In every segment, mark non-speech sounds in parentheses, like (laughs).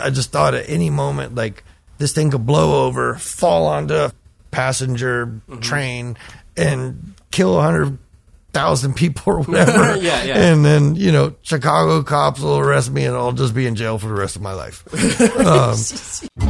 I just thought at any moment, like this thing could blow over, fall onto a passenger Mm-hmm. train, and kill a hundred thousand people or whatever. (laughs) Yeah, yeah. And then you know, Chicago cops will arrest me, and I'll just be in jail for the rest of my life. (laughs) (laughs)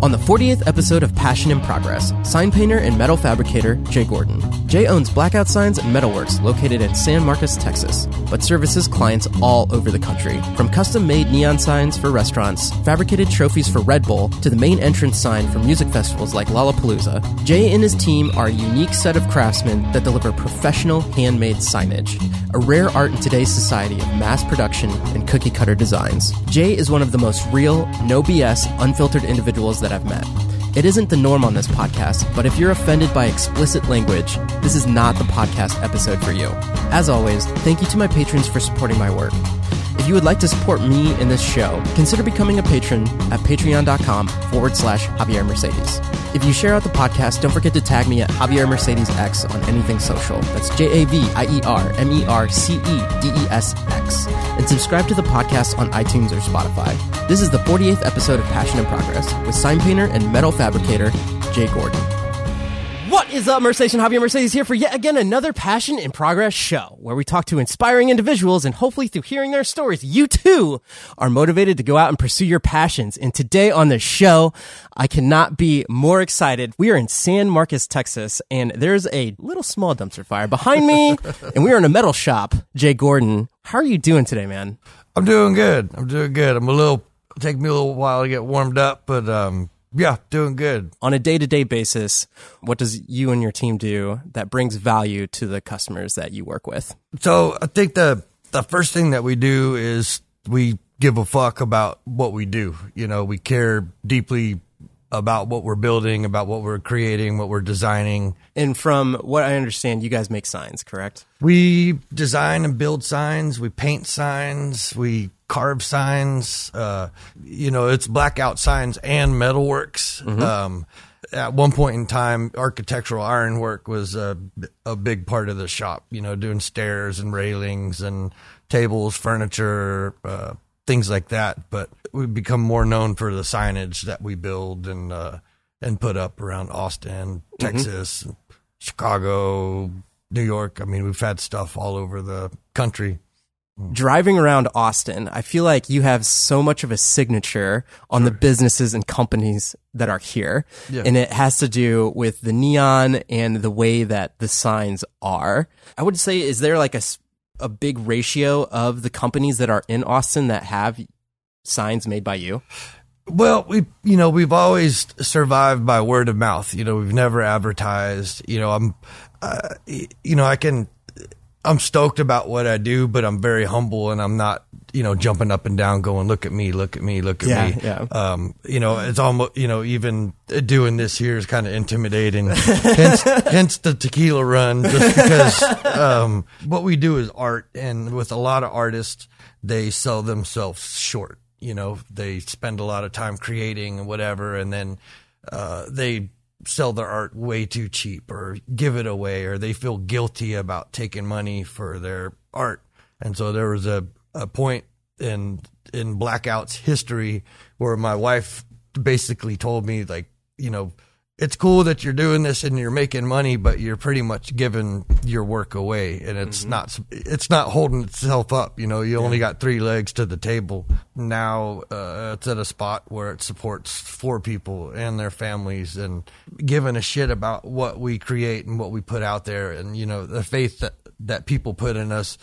On the 40th episode of Passion in Progress, sign painter and metal fabricator Jay Gordon. Jay owns Blackout Signs and Metalworks located in San Marcos, Texas, but services clients all over the country. From custom made neon signs for restaurants, fabricated trophies for Red Bull, to the main entrance sign for music festivals like Lollapalooza, Jay and his team are a unique set of craftsmen that deliver professional handmade signage, a rare art in today's society of mass production and cookie cutter designs. Jay is one of the most real, no BS, unfiltered individuals that I've met. It isn't the norm on this podcast, but if you're offended by explicit language, this is not the podcast episode for you. As always, thank you to my patrons for supporting my work. If you would like to support me in this show, consider becoming a patron at patreon.com forward slash Javier Mercedes. If you share out the podcast, don't forget to tag me at Javier Mercedes X on anything social. That's J A V I E R M E R C E D E S X. And subscribe to the podcast on iTunes or Spotify. This is the 48th episode of Passion in Progress with sign painter and metal fabricator Jay Gordon. What is up, Mercedes? Javier Mercedes here for yet again another Passion in Progress show where we talk to inspiring individuals and hopefully through hearing their stories, you too are motivated to go out and pursue your passions. And today on the show, I cannot be more excited. We are in San Marcos, Texas, and there's a little small dumpster fire behind me, (laughs) and we are in a metal shop. Jay Gordon, how are you doing today, man? I'm doing good. I'm doing good. I'm a little take me a little while to get warmed up, but um, yeah, doing good. On a day to day basis, what does you and your team do that brings value to the customers that you work with? So I think the the first thing that we do is we give a fuck about what we do. You know, we care deeply about what we're building, about what we're creating, what we're designing. And from what I understand, you guys make signs, correct? We design and build signs. We paint signs. We carve signs. Uh, you know, it's blackout signs and metalworks. Um, at one point in time, architectural ironwork was a, a big part of the shop. You know, doing stairs and railings and tables, furniture, uh, things like that. But we've become more known for the signage that we build and uh, and put up around Austin, Texas, Chicago, New York. I mean, we've had stuff all over the country. Driving around Austin, I feel like you have so much of a signature on the businesses and companies that are here. Yeah. And it has to do with the neon and the way that the signs are. I would say, is there like a, a big ratio of the companies that are in Austin that have signs made by you? Well, we, you know, we've always survived by word of mouth. You know, we've never advertised. You know, I'm, uh, you know, I can, I'm stoked about what I do, but I'm very humble and I'm not, you know, jumping up and down, going, "Look at me, look at me, look at Yeah, me." yeah. Um, you know, it's almost, you know, even doing this here is kind of intimidating. hence, (laughs) hence the tequila run, just because um, what we do is art, and with a lot of artists, they sell themselves short. You know, they spend a lot of time creating and whatever, and then uh, they sell their art way too cheap or give it away, or they feel guilty about taking money for their art. And so there was a, a point in in Blackout's history where my wife basically told me like, you know, it's cool that you're doing this and you're making money, but you're pretty much giving your work away, and it's not it's not holding itself up. You know, you only got three legs to the table. Now uh, it's at a spot where it supports four people and their families, and giving a shit about what we create and what we put out there, and you know the faith that that people put in us,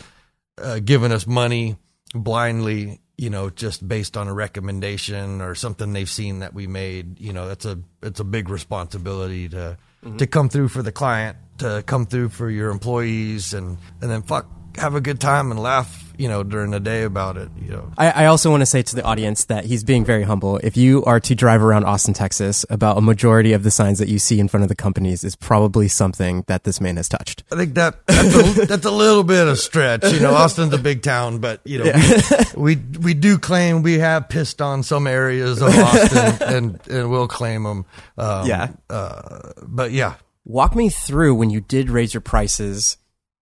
uh, giving us money blindly you know just based on a recommendation or something they've seen that we made you know that's a it's a big responsibility to to mm-hmm. come through for the client to come through for your employees and and then fuck have a good time and laugh you know during the day about it you know I, I also want to say to the audience that he's being very humble. If you are to drive around Austin, Texas, about a majority of the signs that you see in front of the companies is probably something that this man has touched. I think that that's a, (laughs) that's a little bit of stretch. You know, Austin's a big town, but you know, we, we we do claim we have pissed on some areas of Austin, (laughs) and and we'll claim them. Um, Yeah. Uh, but yeah, Walk me through when you did raise your prices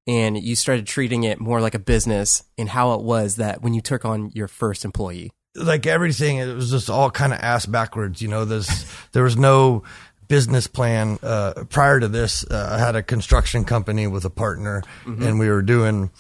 and you started treating it more like a business and how it was that when you took on your first employee. like everything, it was just all kind of ass backwards. You know, there's (laughs) there was no business plan uh, prior to this. Uh, I had a construction company with a partner, and we were doing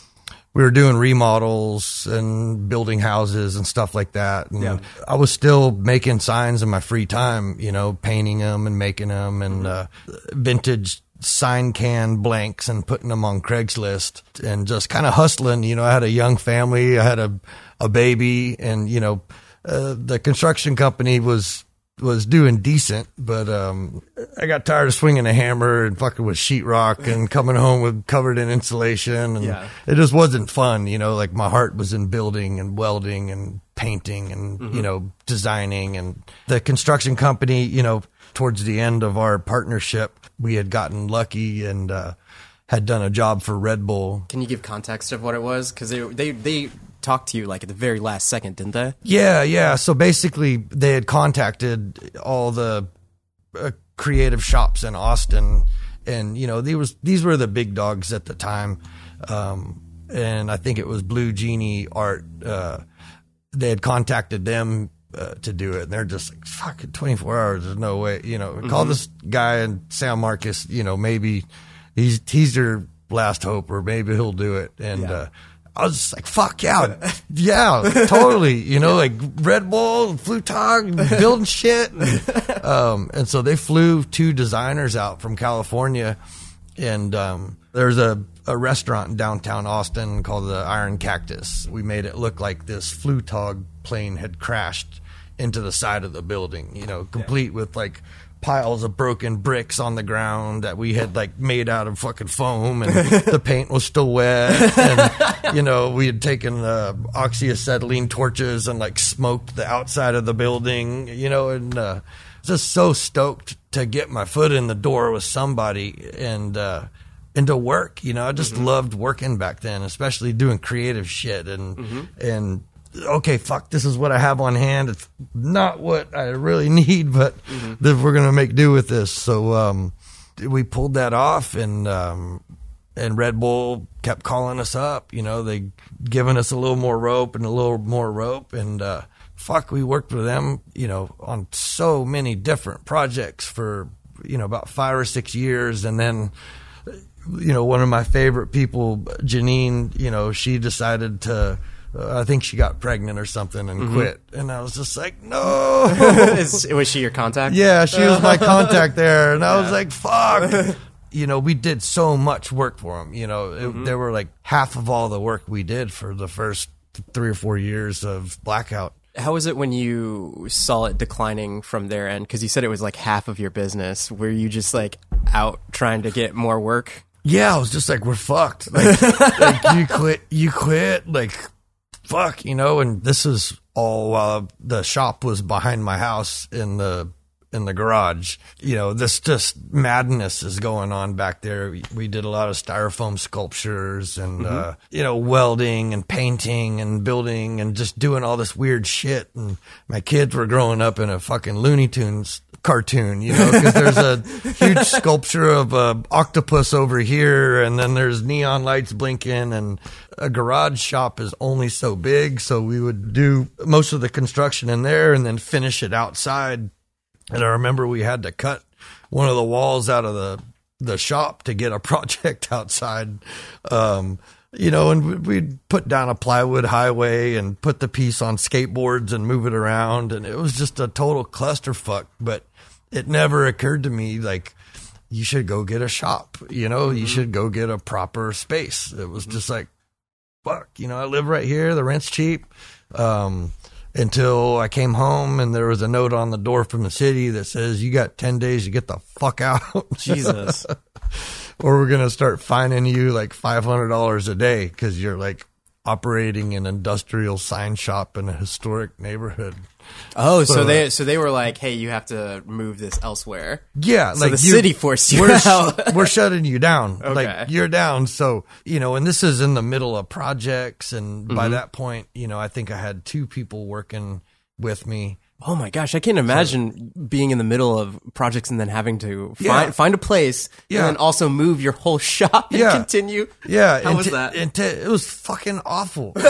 we were doing remodels and building houses and stuff like that. And Yeah. I was still making signs in my free time, you know, painting them and making them and uh, vintage sign can blanks and putting them on Craigslist and just kind of hustling. You know, I had a young family, I had a a baby, and you know, uh, the construction company was was doing decent, but um, I got tired of swinging a hammer and fucking with sheetrock and (laughs) coming home with covered in insulation, and Yeah. it just wasn't fun. You know, like my heart was in building and welding and painting and you know designing and the construction company. You know, towards the end of our partnership, we had gotten lucky and uh, had done a job for Red Bull Can you give context of what it was? Because they they they talked to you like at the very last second, didn't they? Yeah, yeah. So basically, they had contacted all the uh, creative shops in Austin, and you know these was these were the big dogs at the time, um, and I think it was Blue Genie Art. Uh, they had contacted them uh, to do it, and they're just like, "Fucking twenty four hours. There's no way." You know, call this guy and San Marcos. You know, maybe he's he's your last hope, or maybe he'll do it. And Yeah. uh, I was just like, "Fuck yeah, (laughs) yeah, totally." You know, like Red Bull, Flugtag, building shit. (laughs) Um, and so they flew two designers out from California, and um, there's a, a restaurant in downtown Austin called the Iron Cactus. We made it look like this Flugtag plane had crashed into the side of the building. You know, complete with like piles of broken bricks on the ground that we had like made out of fucking foam and (laughs) the paint was still wet and you know we had taken uh, oxyacetylene torches and like smoked the outside of the building you know and uh, just so stoked to get my foot in the door with somebody and uh and to work you know i just loved working back then especially doing creative shit and and okay, fuck, this is what I have on hand. It's not what I really (laughs) need, but then we're gonna make do with this. So um, we pulled that off, and um, and Red Bull kept calling us up. You know, they giving us a little more rope and a little more rope, and uh, fuck, we worked with them. You know, on so many different projects for you know about five or six years, and then you know, one of my favorite people, Janine, you know, she decided to, uh, I think she got pregnant or something and quit. And I was just like, no. (laughs) Is, was she your contact? yeah, she was my (laughs) contact there. And I was like, fuck. (laughs) You know, we did so much work for them. You know, it, there were like half of all the work we did for the first three or four years of Blackout. How was it when you saw it declining from their end? Because you said it was like half of your business. Were you just like out trying to get more work? Yeah, I was just like, we're fucked. Like, like you quit, you quit, like, fuck, you know. And this is all while the shop was behind my house in the in the garage. You know, this just madness is going on back there. We, we did a lot of styrofoam sculptures and uh, you know welding and painting and building and just doing all this weird shit. And my kids were growing up in a fucking Looney Tunes cartoon, you know, because there's a (laughs) huge sculpture of a octopus over here, and then there's neon lights blinking, and a garage shop is only so big, so we would do most of the construction in there and then finish it outside. And I remember we had to cut one of the walls out of the the shop to get a (laughs) project outside. Um, you know, and we'd put down a plywood highway and put the piece on skateboards and move it around. And it was just a total clusterfuck. But it never occurred to me like, you should go get a shop, you know, you should go get a proper space. It was just like, fuck, you know, I live right here. The rent's cheap. Um, until I came home and there was a note on the door from the city that says, you got 10 days to get the fuck out. (laughs) Jesus. or we're gonna start fining you like five hundred dollars a day because you're like operating an industrial sign shop in a historic neighborhood. Oh, so, So- they so they were like, "Hey, you have to move this elsewhere." Yeah, So like the you- city forced you we're, out. (laughs) we're shutting you down. (laughs) Okay. Like you're down. So you know, and this is in the middle of projects, and Mm-hmm. by that point, you know, I think I had two people working with me. Oh my gosh, I can't imagine being in the middle of projects and then having to Yeah. find find a place Yeah. and then also move your whole (laughs) shop and Yeah. continue. Yeah, How and was t- that? And t- it was fucking awful. (laughs)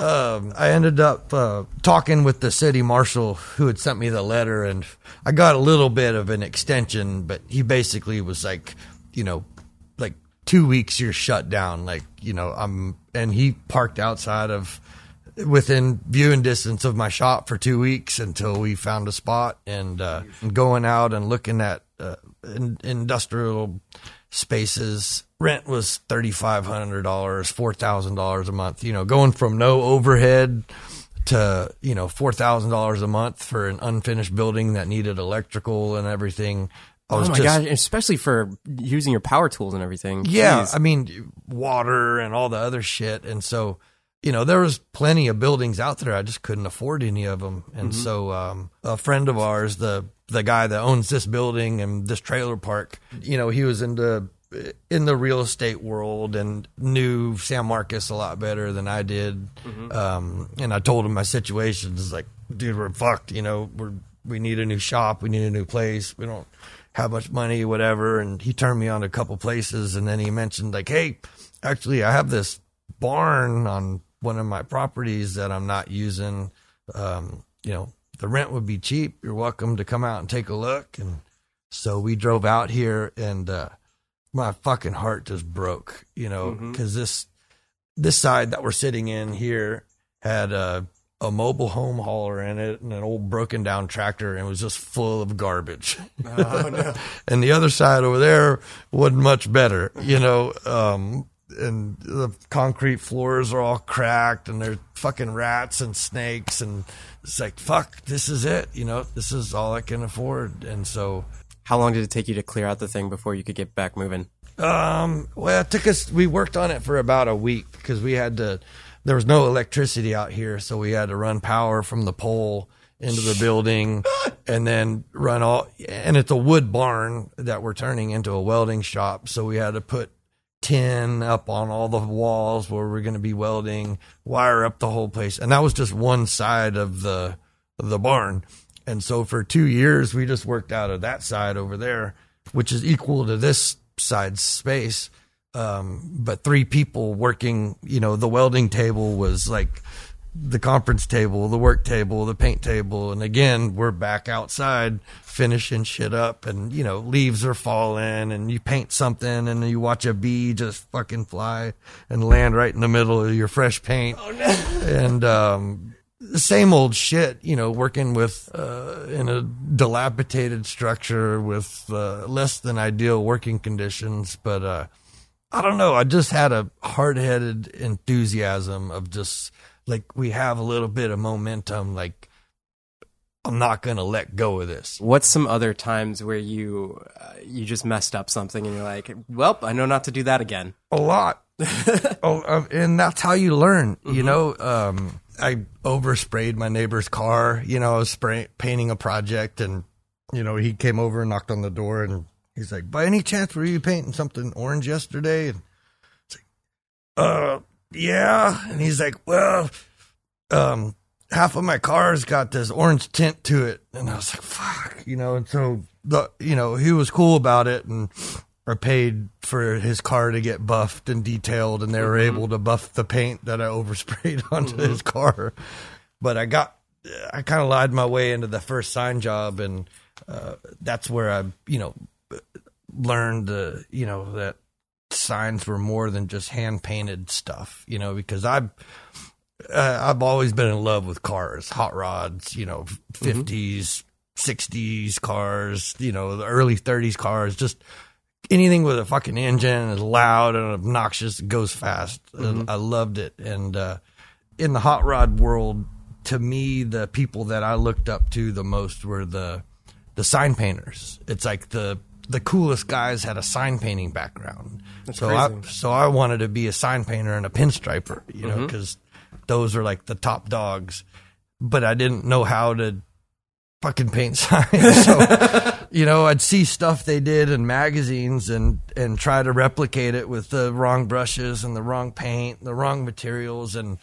Um, um, I ended up uh, talking with the city marshal who had sent me the letter, and I got a little bit of an extension, but he basically was like, you know, like two weeks you're shut down. Like, you know, I'm, and he parked outside of within viewing distance of my shop for two weeks until we found a spot and uh, going out and looking at uh, in, industrial spaces. Rent was thirty five hundred dollars, four thousand dollars a month. You know, going from no overhead to you know four thousand dollars a month for an unfinished building that needed electrical and everything. I Oh my just, god! Especially for using your power tools and everything. yeah, Jeez. I mean water and all the other shit, and so you know there was plenty of buildings out there. I just couldn't afford any of them, and so um, a friend of ours, the the guy that owns this building and this trailer park, you know, he was into in the real estate world and knew San Marcos a lot better than I did. Um, and I told him my situation. It's like, dude, we're fucked. You know, we're we need a new shop. We need a new place. We don't have much money, whatever. And he turned me on to a couple places, and then he mentioned like, hey, actually, I have this barn on one of my properties that I'm not using. Um, you know, the rent would be cheap. You're welcome to come out and take a look. And so we drove out here, and uh, my fucking heart just broke. You know, because this this side that we're sitting in here had a a mobile home hauler in it and an old broken down tractor and it was just full of garbage. (laughs) and the other side over there wasn't much better, you know. Um, and the concrete floors are all cracked and there's fucking rats and snakes and it's like fuck this is it you know this is all i can afford and so How long did it take you to clear out the thing before you could get back moving? Um, well, it took us. We worked on it for about a week because we had to. There was no electricity out here, so we had to run power from the pole into the building, (laughs) and then run all. And it's a wood barn that we're turning into a welding shop, so we had to put tin up on all the walls where we're going to be welding, wire up the whole place, and that was just one side of the of the barn. And so for two years, we just worked out of that side over there, which is equal to this side's space. Um, but three people working, you know, the welding table was like the conference table, the work table, the paint table. And again, we're back outside finishing shit up and, you know, leaves are falling and you paint something and you watch a bee just fucking fly and land right in the middle of your fresh paint. And, um, the same old shit, you know, working with uh, in a dilapidated structure with uh, less than ideal working conditions. But uh, I don't know. I just had a hard headed enthusiasm of just like we have a little bit of momentum. Like I'm not gonna let go of this. What's some other times where you uh, you just messed up something and you're like, well, I know not to do that again. a lot. (laughs) oh, um, and that's how you learn. You know, um, I oversprayed my neighbor's car. You know, I was spray- painting a project, and you know, he came over and knocked on the door, and he's like, "By any chance, were you painting something orange yesterday?" And it's like, "Uh, yeah." And he's like, "Well, um, half of my car's got this orange tint to it," and I was like, "Fuck," you know. And so the, you know, he was cool about it, and I paid for his car to get buffed and detailed, and they were able to buff the paint that I oversprayed (laughs) onto his car. But I got, I kind of lied my way into the first sign job, and uh, that's where I, you know, learned the, you know, that signs were more than just hand painted stuff, you know, because I've, uh, I've always been in love with cars, hot rods, you know, 50s, 60s cars, you know, the early 30s cars, just anything with a fucking engine is loud and obnoxious, goes fast. I loved it. And uh, in the hot rod world, to me, the people that I looked up to the most were the the sign painters. It's like the the coolest guys had a sign painting background. so I so I wanted to be a sign painter and a pinstriper, you know, mm-hmm. because those are like the top dogs. But I didn't know how to fucking paint (laughs) signs. So, (laughs) you know, I'd see stuff they did in magazines and and try to replicate it with the wrong brushes and the wrong paint, the wrong materials and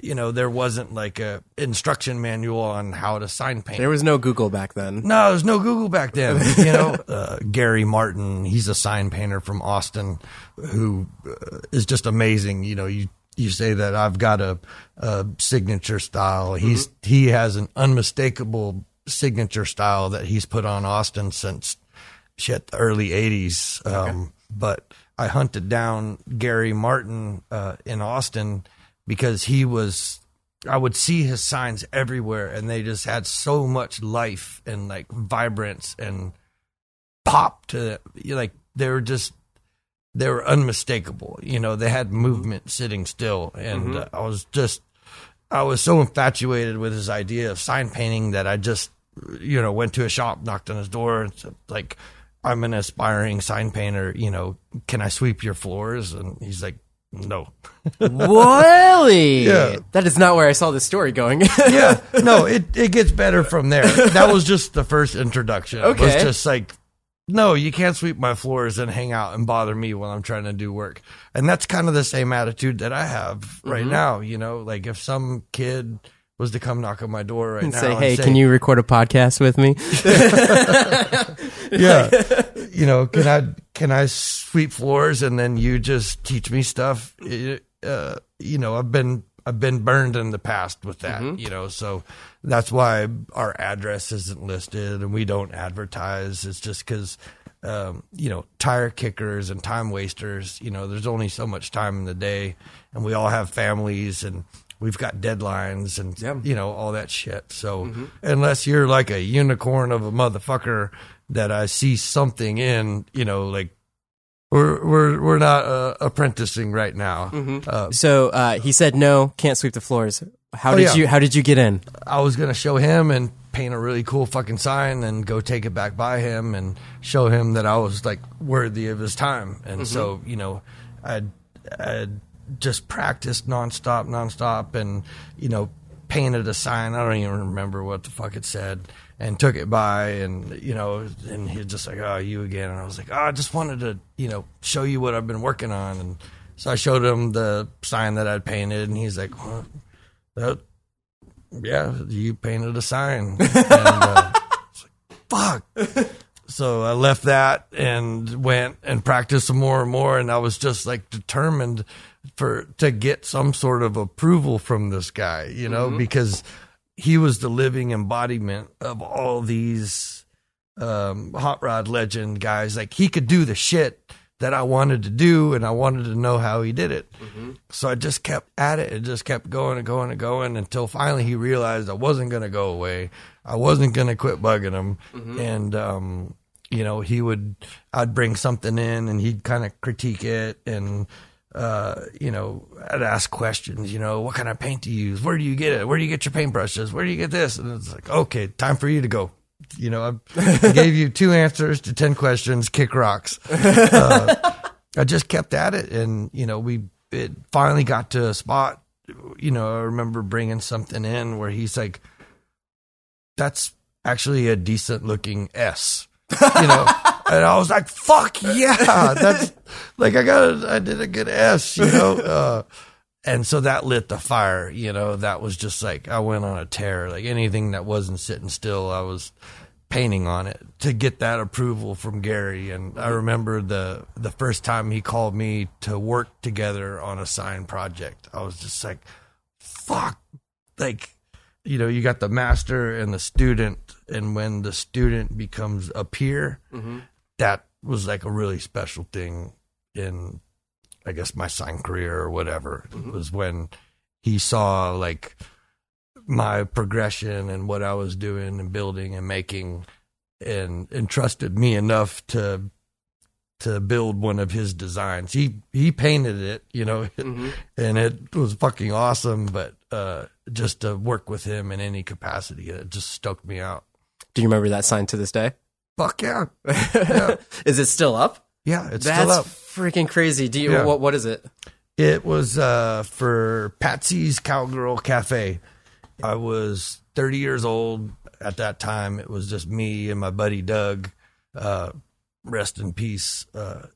you know, there wasn't like a instruction manual on how to sign paint. There was no Google back then. No, there's no Google back then. You know, (laughs) uh, Gary Martin, he's a sign painter from Austin who uh, is just amazing. You know, you you say that I've got a, a signature style. He's he has an unmistakable signature style that he's put on Austin since shit the early '80s. Um, but I hunted down Gary Martin uh, in Austin because he was. I would see his signs everywhere, and they just had so much life and like vibrance and pop to it. like they were just they were unmistakable. You know, they had movement sitting still, and uh, I was just I was so infatuated with his idea of sign painting that I just you know went to a shop, knocked on his door, and said like. I'm an aspiring sign painter. You know, can I sweep your floors? And he's like, no. Really? (laughs) Yeah. That is not where I saw this story going. (laughs) yeah, no, it, it gets better from there. That was just the first introduction. It was just like, no, you can't sweep my floors and hang out and bother me while I'm trying to do work. And that's kind of the same attitude that I have right Mm-hmm. now. You know, like if some kid was to come knock on my door right and now say, hey, can you record a podcast with me? (laughs) yeah, (laughs) you know, can I can I sweep floors and then you just teach me stuff? Uh, you know, I've been I've been burned in the past with that. You know, so that's why our address isn't listed and we don't advertise. It's just because. Um, you know, tire kickers and time wasters. You know, there's only so much time in the day, and we all have families and we've got deadlines and Yeah. you know all that shit. So unless you're like a unicorn of a motherfucker that I see something in, you know, like we're we're we're not uh, apprenticing right now. Uh, so uh, he said no, can't sweep the floors. How Oh, did yeah. you How did you get in? I was gonna show him and paint a really cool fucking sign and go take it back by him and show him that I was like worthy of his time. And so you know, I I just practiced nonstop, nonstop, and you know, painted a sign. I don't even remember what the fuck it said. And took it by, and you know, and he's just like, "Oh, you again?" And I was like, "Oh, I just wanted to, you know, show you what I've been working on." And so I showed him the sign that I'd painted, and he's like, well, that yeah, you painted a sign. (laughs) And, uh, like, fuck. So I left that and went and practiced some more and more. And I was just like determined for to get some sort of approval from this guy, you know, because he was the living embodiment of all these um, hot rod legend guys. Like he could do the shit that I wanted to do, and I wanted to know how he did it. So I just kept at it and just kept going and going and going until finally he realized I wasn't going to go away. I wasn't going to quit bugging him. And, um, you know, he would, I'd bring something in and he'd kind of critique it. And, uh, you know, I'd ask questions, you know, what kind of paint do you use? Where do you get it? Where do you get your paintbrushes? Where do you get this? And it's like, okay, time for you to go. You know, (laughs) I gave you two answers to 10 questions, kick rocks. Uh, I just kept at it, and you know, we it finally got to a spot. You know, I remember bringing something in where he's like, "That's actually a decent looking S," you know, (laughs) and I was like, "Fuck yeah, (laughs) that's like I got, a, I did a good S," you know. Uh, and so that lit the fire, you know. That was just like I went on a tear. Like anything that wasn't sitting still, I was painting on it to get that approval from Gary. And I remember the the first time he called me to work together on a sign project. I was just like, "Fuck!" Like, you know, you got the master and the student, and when the student becomes a peer, that was like a really special thing in, I guess, my sign career or whatever. It was when he saw like my progression and what I was doing and building and making and entrusted me enough to to build one of his designs. He he painted it, you know, (laughs) and it was fucking awesome, but uh just to work with him in any capacity, it just stoked me out. Do you remember that sign to this day? Fuck yeah. (laughs) Is it still up? Yeah, it's That's still up. freaking crazy. Do you Yeah. what what is it? It was uh, for Patsy's Cowgirl Cafe. I was 30 years old at that time. It was just me and my buddy Doug. Uh, rest in peace. Uh,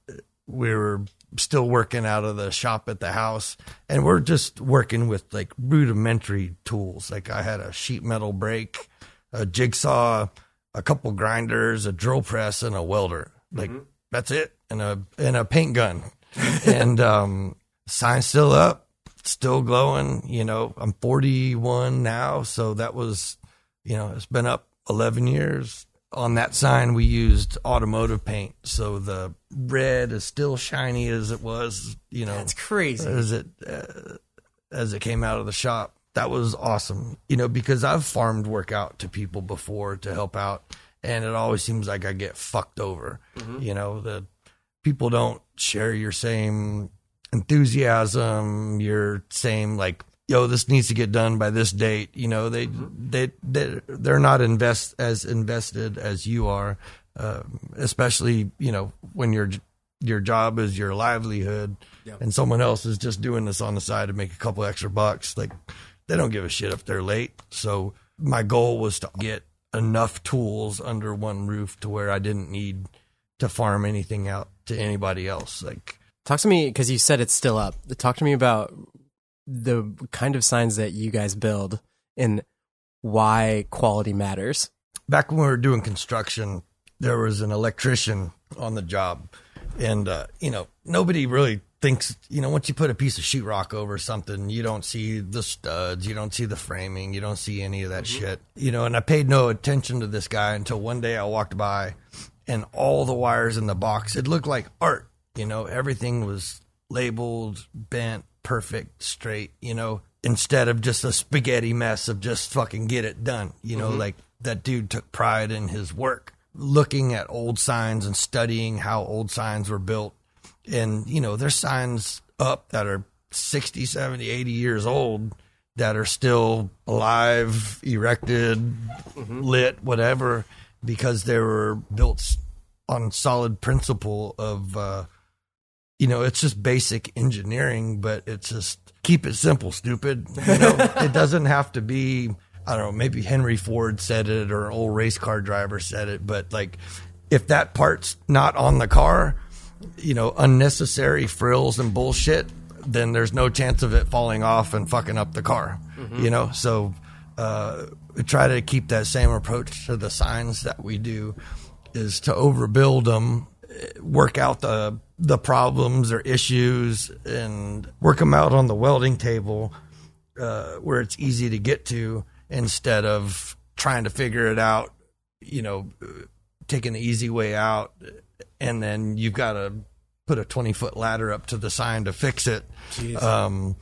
we were still working out of the shop at the house, and we're just working with like rudimentary tools. Like I had a sheet metal brake, a jigsaw, a couple grinders, a drill press, and a welder. Like that's it, and a and a paint gun. (laughs) and um, sign's still up. still glowing. You know, I'm 41 now, so that was, you know, it's been up 11 years. On that sign, we used automotive paint, so the red is still shiny as it was. You know, That's crazy. as it uh, as it came out of the shop. That was awesome. You know, because I've farmed work out to people before to help out, and it always seems like I get fucked over. You know, the people don't share your same enthusiasm, your same like, yo, this needs to get done by this date. You know, they they they they're not invest as invested as you are, uh, especially you know when your your job is your livelihood, and someone else is just doing this on the side to make a couple extra bucks. Like they don't give a shit if they're late. So my goal was to get enough tools under one roof to where I didn't need to farm anything out to anybody else. Like Talk to me because you said it's still up. Talk to me about the kind of signs that you guys build and why quality matters. back when we were doing construction, there was an electrician on the job, and uh, you know nobody really thinks. You know, once you put a piece of sheetrock over something, you don't see the studs, you don't see the framing, you don't see any of that mm-hmm. shit. You know, and I paid no attention to this guy until one day I walked by, and all the wires in the box it looked like art. You know, everything was labeled, bent, perfect, straight. You know, instead of just a spaghetti mess of just fucking get it done. You know, mm-hmm. like that dude took pride in his work, looking at old signs and studying how old signs were built. And, you know, there's signs up that are 60, 70, 80 years old that are still alive, erected, lit, whatever, because they were built on solid principle of, uh, you know, it's just basic engineering, but it's just keep it simple, stupid. You know, (laughs) it doesn't have to be, I don't know, maybe Henry Ford said it or an old race car driver said it, but like if that part's not on the car, you know, unnecessary frills and bullshit, then there's no chance of it falling off and fucking up the car, you know? So, uh, we try to keep that same approach to the signs that we do is to overbuild them, work out the the problems or issues, and work them out on the welding table uh, where it's easy to get to instead of trying to figure it out. You know, taking the easy way out, and then you've got to put a twenty foot ladder up to the sign to fix it. Um,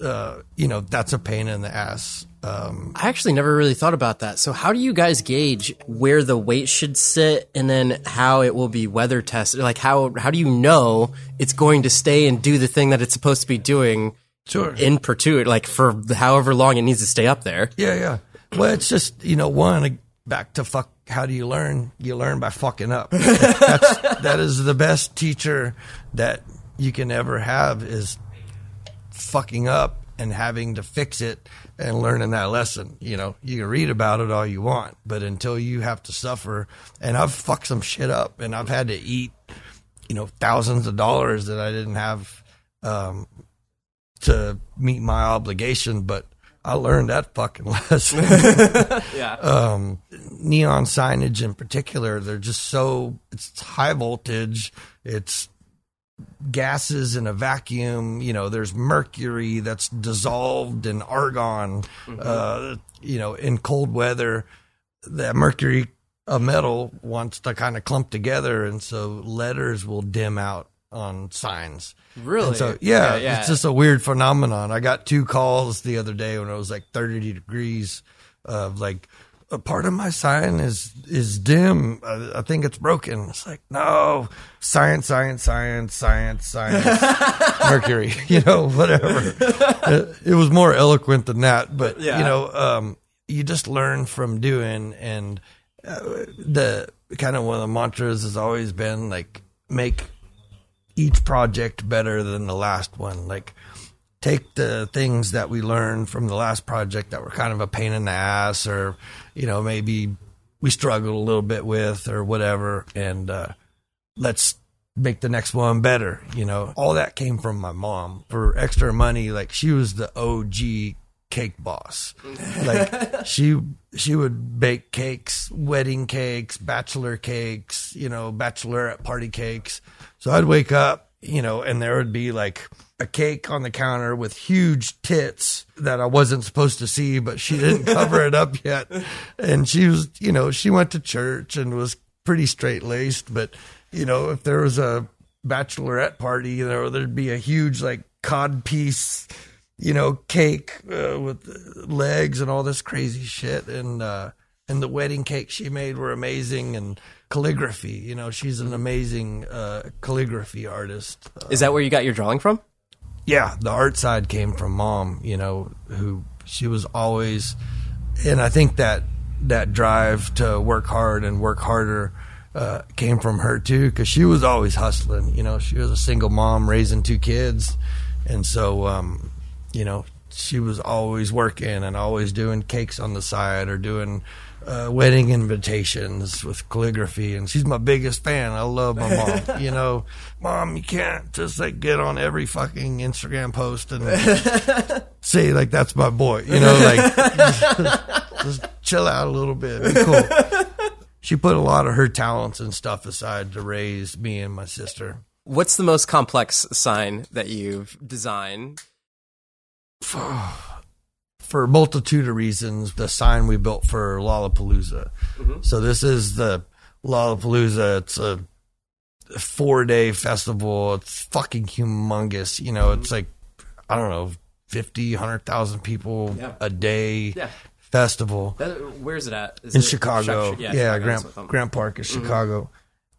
uh, you know, that's a pain in the ass. Um, I actually never really thought about that. So, how do you guys gauge where the weight should sit, and then how it will be weather tested? Like, how how do you know it's going to stay and do the thing that it's supposed to be doing sure. in perpetuity, like for however long it needs to stay up there? Yeah, yeah. Well, it's just you know, one back to fuck. How do you learn? You learn by fucking up. (laughs) That's, that is the best teacher that you can ever have is fucking up and having to fix it and learning that lesson. You know, you can read about it all you want, but until you have to suffer, and I've fucked some shit up, and I've had to eat, you know, thousands of dollars that I didn't have um, to meet my obligation, but I learned that fucking (laughs) lesson. (laughs) Yeah. um, neon signage in particular, they're just so it's high voltage. It's gases in a vacuum. You know, there's mercury that's dissolved in argon. Uh, you know, in cold weather, that mercury of metal wants to kind of clump together, and so letters will dim out on signs. Really? And so yeah, Yeah, yeah. it's just a weird phenomenon. I got two calls the other day when it was like 30 degrees of like a part of my sign is is dim. I, I think it's broken. It's like no science, science, science, science, science. (laughs) Mercury, (laughs) you know, whatever. it, it was more eloquent than that, but Yeah. you know, um, you just learn from doing, and uh, the kind of one of the mantras has always been like make each project better than the last one. Like take the things that we learned from the last project that were kind of a pain in the ass or you know maybe we struggled a little bit with or whatever and uh, let's make the next one better you know all that came from my mom for extra money like she was the og cake boss like (laughs) she she would bake cakes wedding cakes bachelor cakes you know bachelorette party cakes so i'd wake up you know, and there would be like a cake on the counter with huge tits that I wasn't supposed to see, but she didn't (laughs) cover it up yet. And she was, you know, she went to church and was pretty straight laced, but you know, if there was a bachelorette party, you know, there'd be a huge like cod piece, you know, cake uh, with legs and all this crazy shit. And, uh, and the wedding cakes she made were amazing and calligraphy, you know, she's an amazing, uh, calligraphy artist. Is that where you got your drawing from? yeah, the art side came from mom, you know, who she was always, and I think that that drive to work hard and work harder uh, came from her too, because she was always hustling. You know, she was a single mom raising two kids, and so um, you know she was always working and always doing cakes on the side or doing uh, wedding invitations with calligraphy, and she's my biggest fan. I love my mom. (laughs) you know, mom, you can't just like get on every fucking Instagram post and (laughs) say like that's my boy. You know, like just, (laughs) just chill out a little bit. Be cool. She put a lot of her talents and stuff aside to raise me and my sister. What's the most complex sign that you've designed? (sighs) for a multitude of reasons, the sign we built for Lollapalooza. Mm-hmm. So this is the Lollapalooza. It's a four day festival. It's fucking humongous. You know, it's mm-hmm. like, I don't know, 50, 100,000 people Yeah. a day Yeah. festival That, where's it at? Is in it Chicago. Chuck- Yeah, Chicago, Grant, that's what I'm- Grant Park is mm-hmm. Chicago.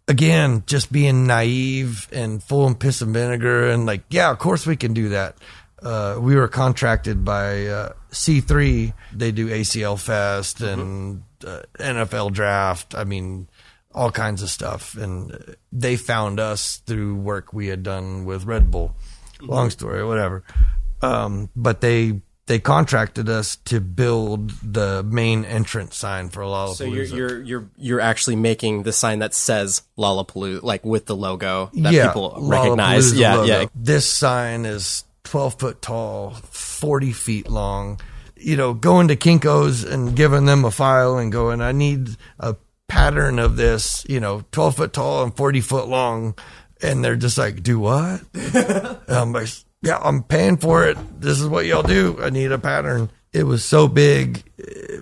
Again, just being naive and full of piss and vinegar, and like, yeah, of course we can do that. Uh, we were contracted by uh, C3. They do ACL Fest and uh, NFL Draft. I mean, all kinds of stuff. And they found us through work we had done with Red Bull. Long story, whatever. Um, but they they contracted us to build the main entrance sign for Lollapalooza. So you're you're you're you're actually making the sign that says Lollapalooza, like with the logo that people recognize. Lollapalooza Yeah, logo. yeah. This sign is 12 foot tall, 40 feet long. You know, going to Kinko's and giving them a file and going, I need a pattern of this, you know, 12 foot tall and 40 foot long. And they're just like, do what? (laughs) I'm like, yeah, I'm paying for it. This is what y'all do. I need a pattern. It was so big.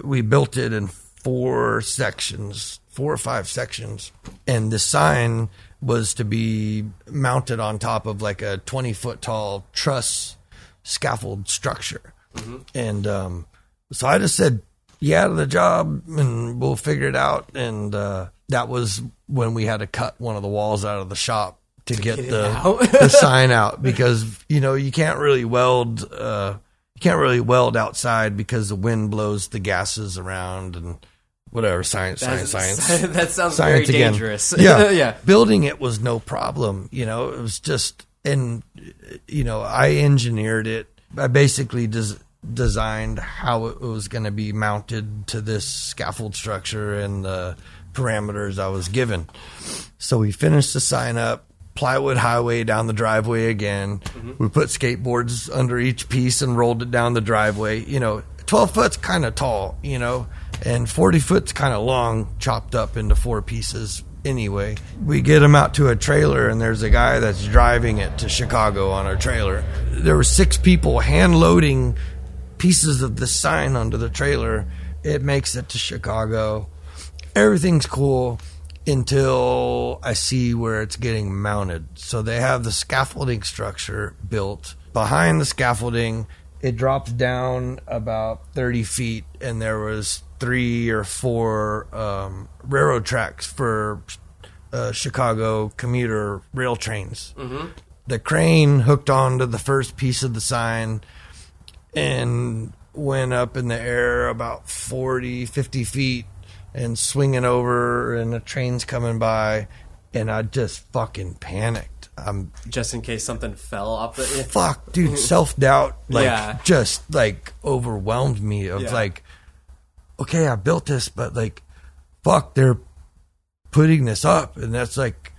We built it in four sections, four or five sections. And the sign was to be mounted on top of like a 20 foot tall truss scaffold structure. And um, so I just said, yeah, to the job and we'll figure it out. And uh, that was when we had to cut one of the walls out of the shop to, get, the, (laughs) the sign out because, you know, you can't really weld, uh, you can't really weld outside because the wind blows the gases around and whatever, science, science, science (laughs) that sounds science very again. dangerous. Yeah, (laughs) yeah. Building it was no problem. You know, it was just, and you know, I engineered it. I basically des- designed how it was going to be mounted to this scaffold structure and the parameters I was given. So we finished the sign up. Plywood highway down the driveway again. Mm-hmm. We put skateboards under each piece and rolled it down the driveway. You know, 12 foot's kind of tall, you know, and 40 foot's kind of long, chopped up into four pieces anyway. We get them out to a trailer, and there's a guy that's driving it to Chicago on our trailer. There were six people hand loading pieces of the sign onto the trailer. It makes it to Chicago. Everything's cool until I see where it's getting mounted. So they have the scaffolding structure built. Behind the scaffolding, it drops down about 30 feet, and there was three or four um, railroad tracks for uh, Chicago commuter rail trains. The crane hooked onto the first piece of the sign and went up in the air about 40, 50 feet and swinging over, and the train's coming by, and I just fucking panicked. I'm Just in case something fell off the. fuck, dude. (laughs) Self doubt, like, Yeah. just like overwhelmed me. Of Yeah. like, okay, I built this, but like, fuck, they're putting this up, and that's like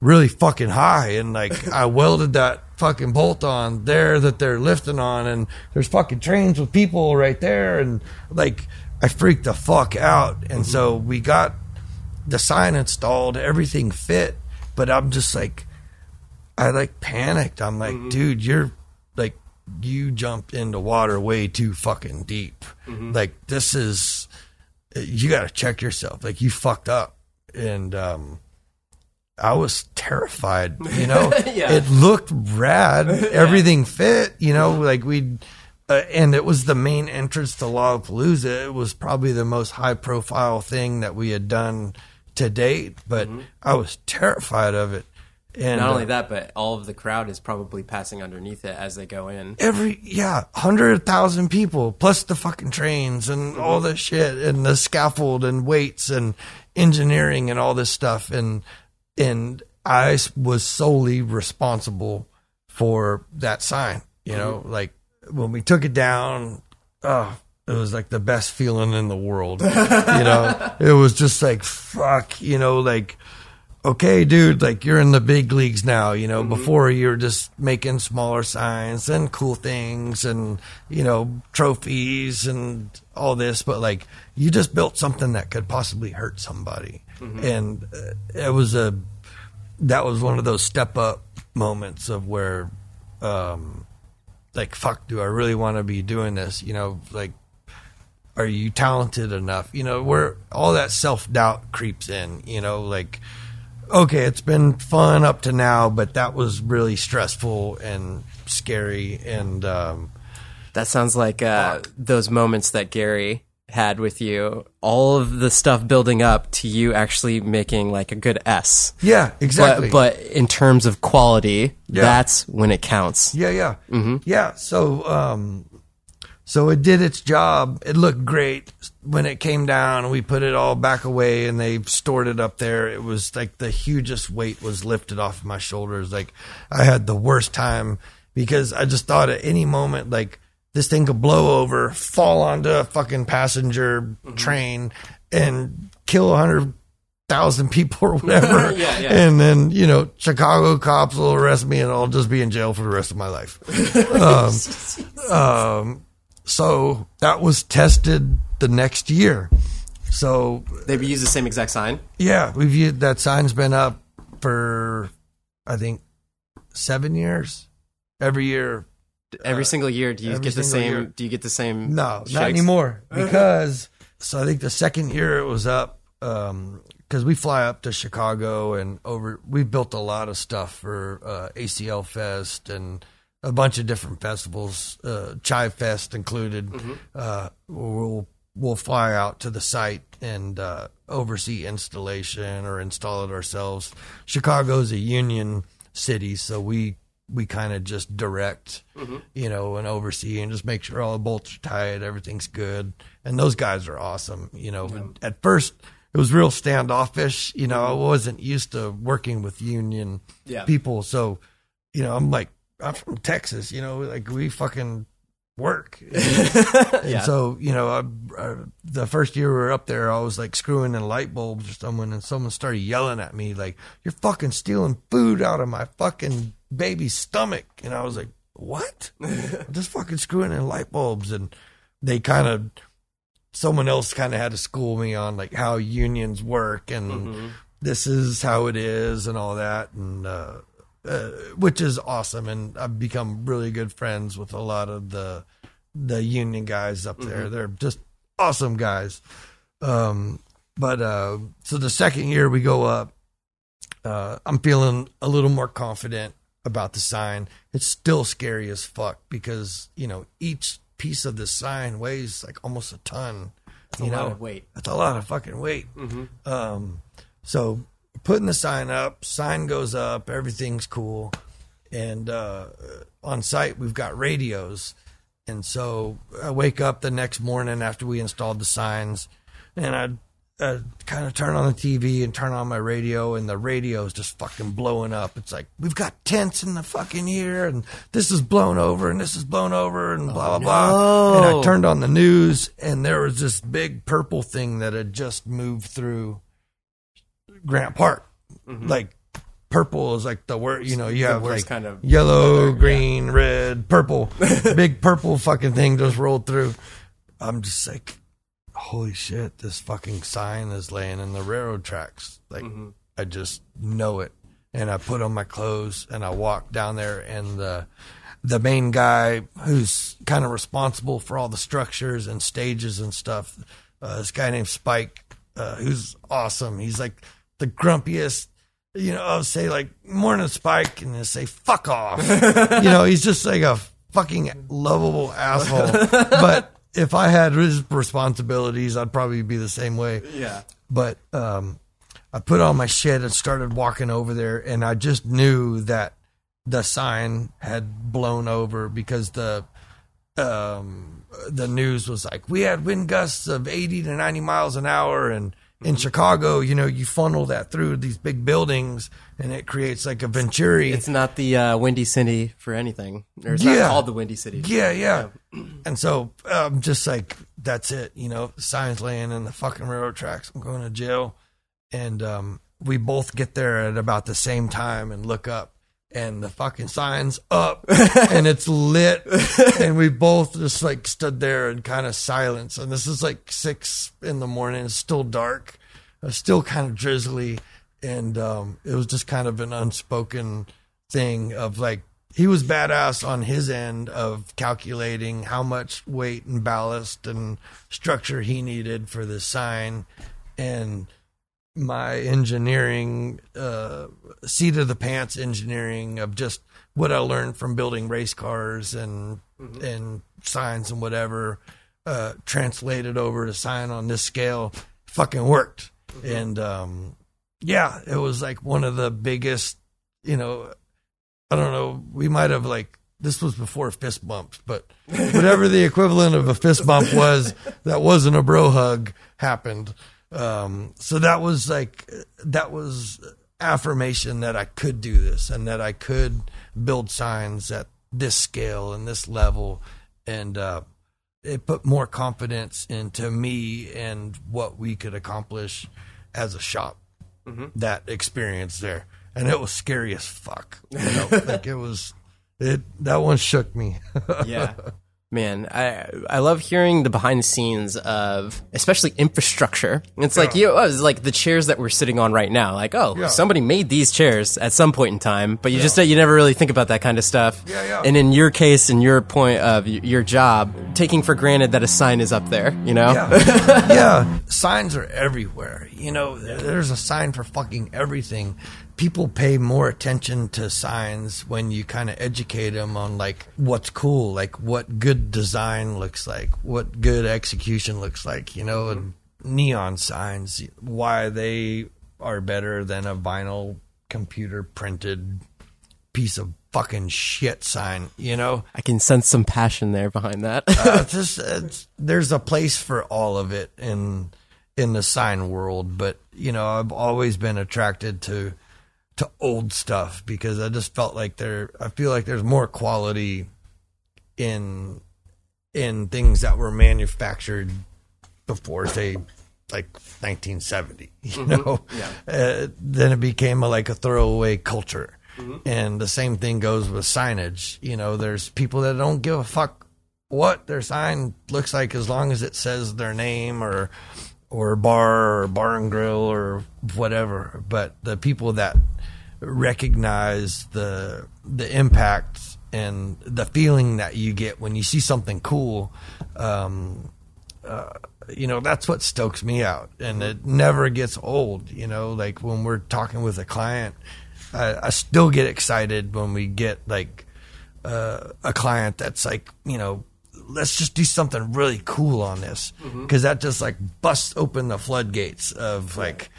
really fucking high. And like, (laughs) I welded that fucking bolt on there that they're lifting on, and there's fucking trains with people right there, and like, I freaked the fuck out. And mm-hmm. so we got the sign installed, everything fit, but I'm just like. I like panicked. I'm like, mm-hmm. dude, you're you jumped into water way too fucking deep. Like, this is, you got to check yourself. Like, you fucked up. And, um, I was terrified, you know. (laughs) Yeah. It looked rad. (laughs) Everything fit, you know, like we uh, and it was the main entrance to Lollapalooza. It was probably the most high profile thing that we had done to date, but I was terrified of it. And Not only uh, that, but all of the crowd is probably passing underneath it as they go in. every yeah, hundred thousand people plus the fucking trains and all the shit and the scaffold and weights and engineering and all this stuff and and I was solely responsible for that sign. You know, like when we took it down, oh, it was like the best feeling in the world. you know, (laughs) it was just like fuck. You know, like okay, dude, like you're in the big leagues now. You know, before you were just making smaller signs and cool things and, you know, trophies and all this, but like you just built something that could possibly hurt somebody. And uh, it was a, that was one of those step up moments of where, um, like, fuck, do I really want to be doing this? You know, like, are you talented enough? You know, where all that self doubt creeps in, you know, like, okay, it's been fun up to now, but that was really stressful and scary. And, um, That sounds like uh, those moments that Gary had with you. All of the stuff building up to you actually making like a good S. yeah, exactly. But, but in terms of quality, Yeah. that's when it counts. Yeah, yeah, yeah. So, um, so it did its job. It looked great when it came down. We put it all back away, and they stored it up there. It was like the hugest weight was lifted off my shoulders. Like I had the worst time because I just thought at any moment, like this thing could blow over, fall onto a fucking passenger train, and kill a hundred thousand people or whatever. (laughs) Yeah, yeah. And then, you know, Chicago cops will arrest me and I'll just be in jail for the rest of my life. (laughs) um, um, so that was tested the next year. So They use the same exact sign. yeah, we've used that sign's been up for I think seven years. Every year. Every uh, single year, do you get the same? year. Do you get the same? No, not anymore. Uh-huh. Because so I think the second year it was up um, because we fly up to Chicago and over. We built a lot of stuff for uh, ACL Fest and a bunch of different festivals, uh, Chai Fest included. Uh, we'll we'll fly out to the site and uh, oversee installation or install it ourselves. Chicago's a union city, so we we kind of just direct, you know, and oversee and just make sure all the bolts are tight, everything's good. And those guys are awesome. You know, at first it was real standoffish. You know, I wasn't used to working with union Yeah. people, so you know, I'm like, I'm from Texas. You know, like we fucking work. (laughs) And so, you know, I, I, the first year we were up there, I was like screwing in light bulbs or someone, and someone started yelling at me like, "You're fucking stealing food out of my fucking baby's stomach," and I was like, "What? I'm (laughs) just fucking screwing in light bulbs." And they kind of, someone else kind of had to school me on like how unions work and this is how it is and all that, and uh, uh, which is awesome. And I've become really good friends with a lot of the the union guys up there. They're just awesome guys. Um, but uh, so the second year we go up, uh, I'm feeling a little more confident about the sign. It's still scary as fuck because you know each piece of the sign weighs like almost a ton. That's a you lot know, of weight. that's a lot of fucking weight. Um, so putting the sign up, sign goes up, everything's cool, and uh, on site we've got radios, and so I wake up the next morning after we installed the signs, and I. Kind of turn on the TV and turn on my radio, and the radio is just fucking blowing up. It's like we've got tents in the fucking here, and this is blown over, and this is blown over, and blah blah blah. And I turned on the news, and there was this big purple thing that had just moved through Grant Park. Like purple is like the word, you know, you have worst like kind of yellow, green, red, purple. (laughs) big purple fucking thing just rolled through. I'm just like, holy shit, this fucking sign is laying in the railroad tracks. Like, I just know it. and I put on my clothes and I walked down there and the the main guy who's kind of responsible for all the structures and stages and stuff, uh, this guy named Spike, uh, who's awesome. He's like the grumpiest. You know, I'll say like morning Spike and say fuck off. (laughs) you know, he's just like a fucking lovable asshole. (laughs) but if I had his responsibilities, I'd probably be the same way. Yeah. But um, I put on my shit and started walking over there, and I just knew that the sign had blown over because the um, the news was like we had wind gusts of 80 to 90 miles an hour and in Chicago, you know, you funnel that through these big buildings and it creates like a Venturi. It's not the uh, Windy City for anything. Or it's Yeah. not called the Windy City. Yeah, yeah. And so I'm just like, that's it. You know, signs laying in the fucking railroad tracks. I'm going to jail. And um, we both get there at about the same time and look up. And the fucking sign's up and it's lit. (laughs) and we both just like stood there in kind of silence. And this is like six in the morning. It's still dark, uh, still kind of drizzly. And um, it was just kind of an unspoken thing of like, he was badass on his end of calculating how much weight and ballast and structure he needed for this sign and my engineering uh seat of the pants engineering of just what I learned from building race cars and and signs and whatever uh translated over to sign on this scale fucking worked and um yeah it was like one of the biggest you know I don't know. We might have like this was before fist bumps, but (laughs) whatever the equivalent of a fist bump was, that wasn't a bro hug happened. Um, so that was like that was affirmation that I could do this and that I could build signs at this scale and this level, and uh, it put more confidence into me and what we could accomplish as a shop. That experience there, and it was scary as fuck. You know, (laughs) like it was. It that one shook me. yeah. (laughs) Man, I I love hearing the behind the scenes of especially infrastructure. It's like you, oh, it's like the chairs that we're sitting on right now. Like, oh, Yeah. somebody made these chairs at some point in time, but you just you never really think about that kind of stuff. Yeah, yeah. And in your case, in your point of your job, taking for granted that a sign is up there, you know? yeah. (laughs) yeah, signs are everywhere. You know, there's a sign for fucking everything. People pay more attention to signs when you kind of educate them on like what's cool, like what good design looks like, what good execution looks like. You know, and neon signs, why they are better than a vinyl computer printed piece of fucking shit sign. You know. I can sense some passion there behind that. uh, (laughs) it's just it's, there's a place for all of it in in the sign world, but you know I've always been attracted to to old stuff because I just felt like there I feel like there's more quality in in things that were manufactured before say like 1970 (laughs) you know? Uh, then it became a, like a throwaway culture. And the same thing goes with signage you know? There's people that don't give a fuck what their sign looks like as long as it says their name or or bar or bar and grill or whatever. But the people that recognize the the impact and the feeling that you get when you see something cool um uh, you know that's what stokes me out. And it never gets old you know like when we're talking with a client I, I still get excited when we get like uh, a client that's like, you know, let's just do something really cool on this. Because that just like busts open the floodgates of like,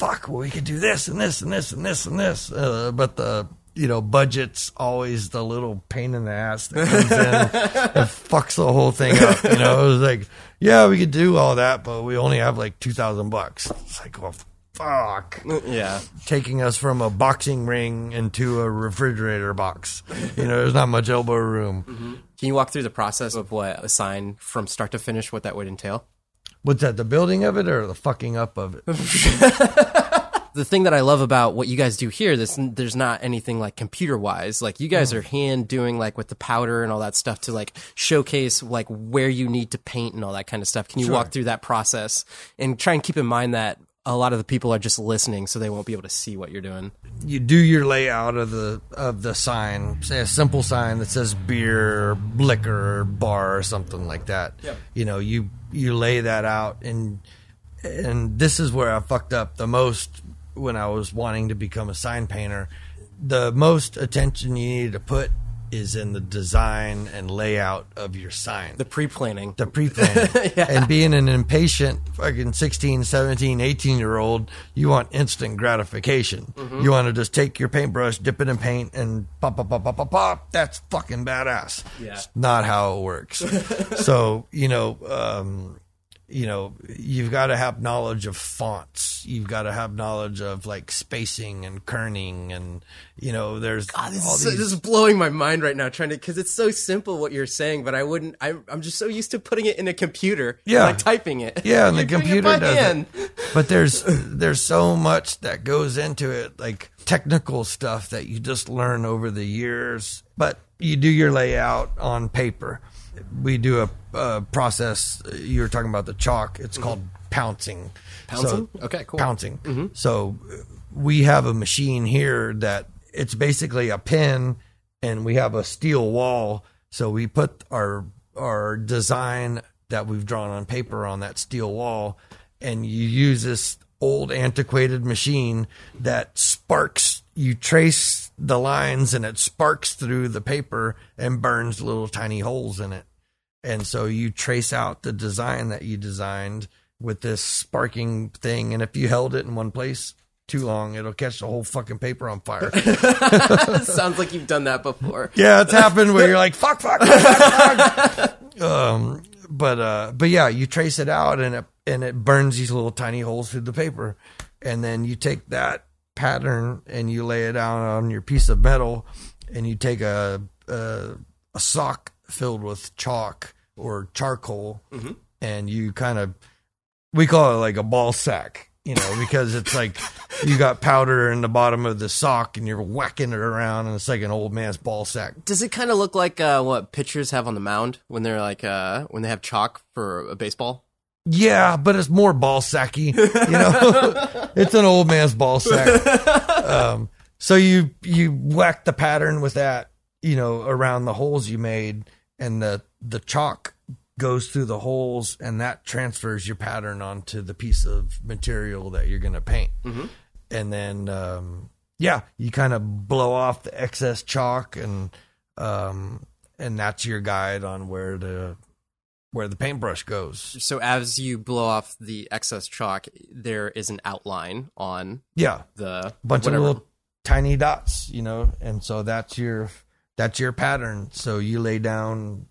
fuck, well, we could do this and this and this and this and this. Uh, but the you know budget's always the little pain in the ass that comes in (laughs) and fucks the whole thing up. You know, it was like, yeah, we could do all that, but we only have like two thousand bucks. It's like, well, fuck yeah. taking us from a boxing ring into a refrigerator box. You know, there's not much elbow room. Can you walk through the process of what a sign from start to finish, what that would entail? What's that, the building of it or the fucking up of it? (laughs) the thing that I love about what you guys do here, this there's not anything like computer wise. Like you guys mm. are hand doing like with the powder and all that stuff to like showcase like where you need to paint and all that kind of stuff. Can you walk through that process and try and keep in mind that a lot of the people are just listening, so they won't be able to see what you're doing. you do your layout of the of the sign, say a simple sign that says beer, liquor, bar, or something like that. Yep. You know, you you lay that out, and and this is where I fucked up the most when I was wanting to become a sign painter. The most attention you need to put is in the design and layout of your sign. The pre-planning. the pre-planning. (laughs) And being an impatient fucking 16 17 18 year old you want instant gratification. You want to just take your paintbrush dip it in paint and pop pop pop pop pop pop. That's fucking badass. Yeah. It's not how it works. (laughs) So you know um you know you've got to have knowledge of fonts you've got to have knowledge of like spacing and kerning and you know there's God, this, all is these this is blowing my mind right now, trying to because it's so simple what you're saying, but I wouldn't. I, I'm just so used to putting it in a computer, Yeah. like typing it. Yeah, and the (laughs) computer does hand. it. But there's there's so much that goes into it, like technical stuff that you just learn over the years. But you do your layout on paper. We do a, process. You were talking about the chalk. It's called pouncing. Pouncing? So- Okay, cool. Pouncing. So uh, we have a machine here that it's basically a pen, and we have a steel wall. So we put our our design that we've drawn on paper on that steel wall, and you use this old antiquated machine that sparks. You trace the lines, and it sparks through the paper and burns little tiny holes in it. And so you trace out the design that you designed with this sparking thing. And if you held it in one place too long, it'll catch the whole fucking paper on fire. (laughs) (laughs) Sounds like you've done that before. yeah, it's happened where you're like, fuck, fuck, fuck, fuck. (laughs) um, but, uh, but yeah, you trace it out and it, and it burns these little tiny holes through the paper. And then you take that pattern and you lay it down on your piece of metal and you take a, a, a sock filled with chalk or charcoal and you kind of we call it like a ball sack, you know, because it's like you got powder in the bottom of the sock and you're whacking it around and it's like an old man's ball sack. Does it kind of look like uh, what pitchers have on the mound when they're like uh, when they have chalk for a baseball? Yeah, but it's more ball sacky, you know. (laughs) it's an old man's ball sack. Um, so you you whack the pattern with that, you know, around the holes you made, and the the chalk goes through the holes, and that transfers your pattern onto the piece of material that you're going to paint. And then, um, yeah, you kind of blow off the excess chalk, and um, and that's your guide on where the where the paintbrush goes. So as you blow off the excess chalk, there is an outline on Yeah, the bunch whatever. of little tiny dots, you know, and so that's your that's your pattern. So you lay down,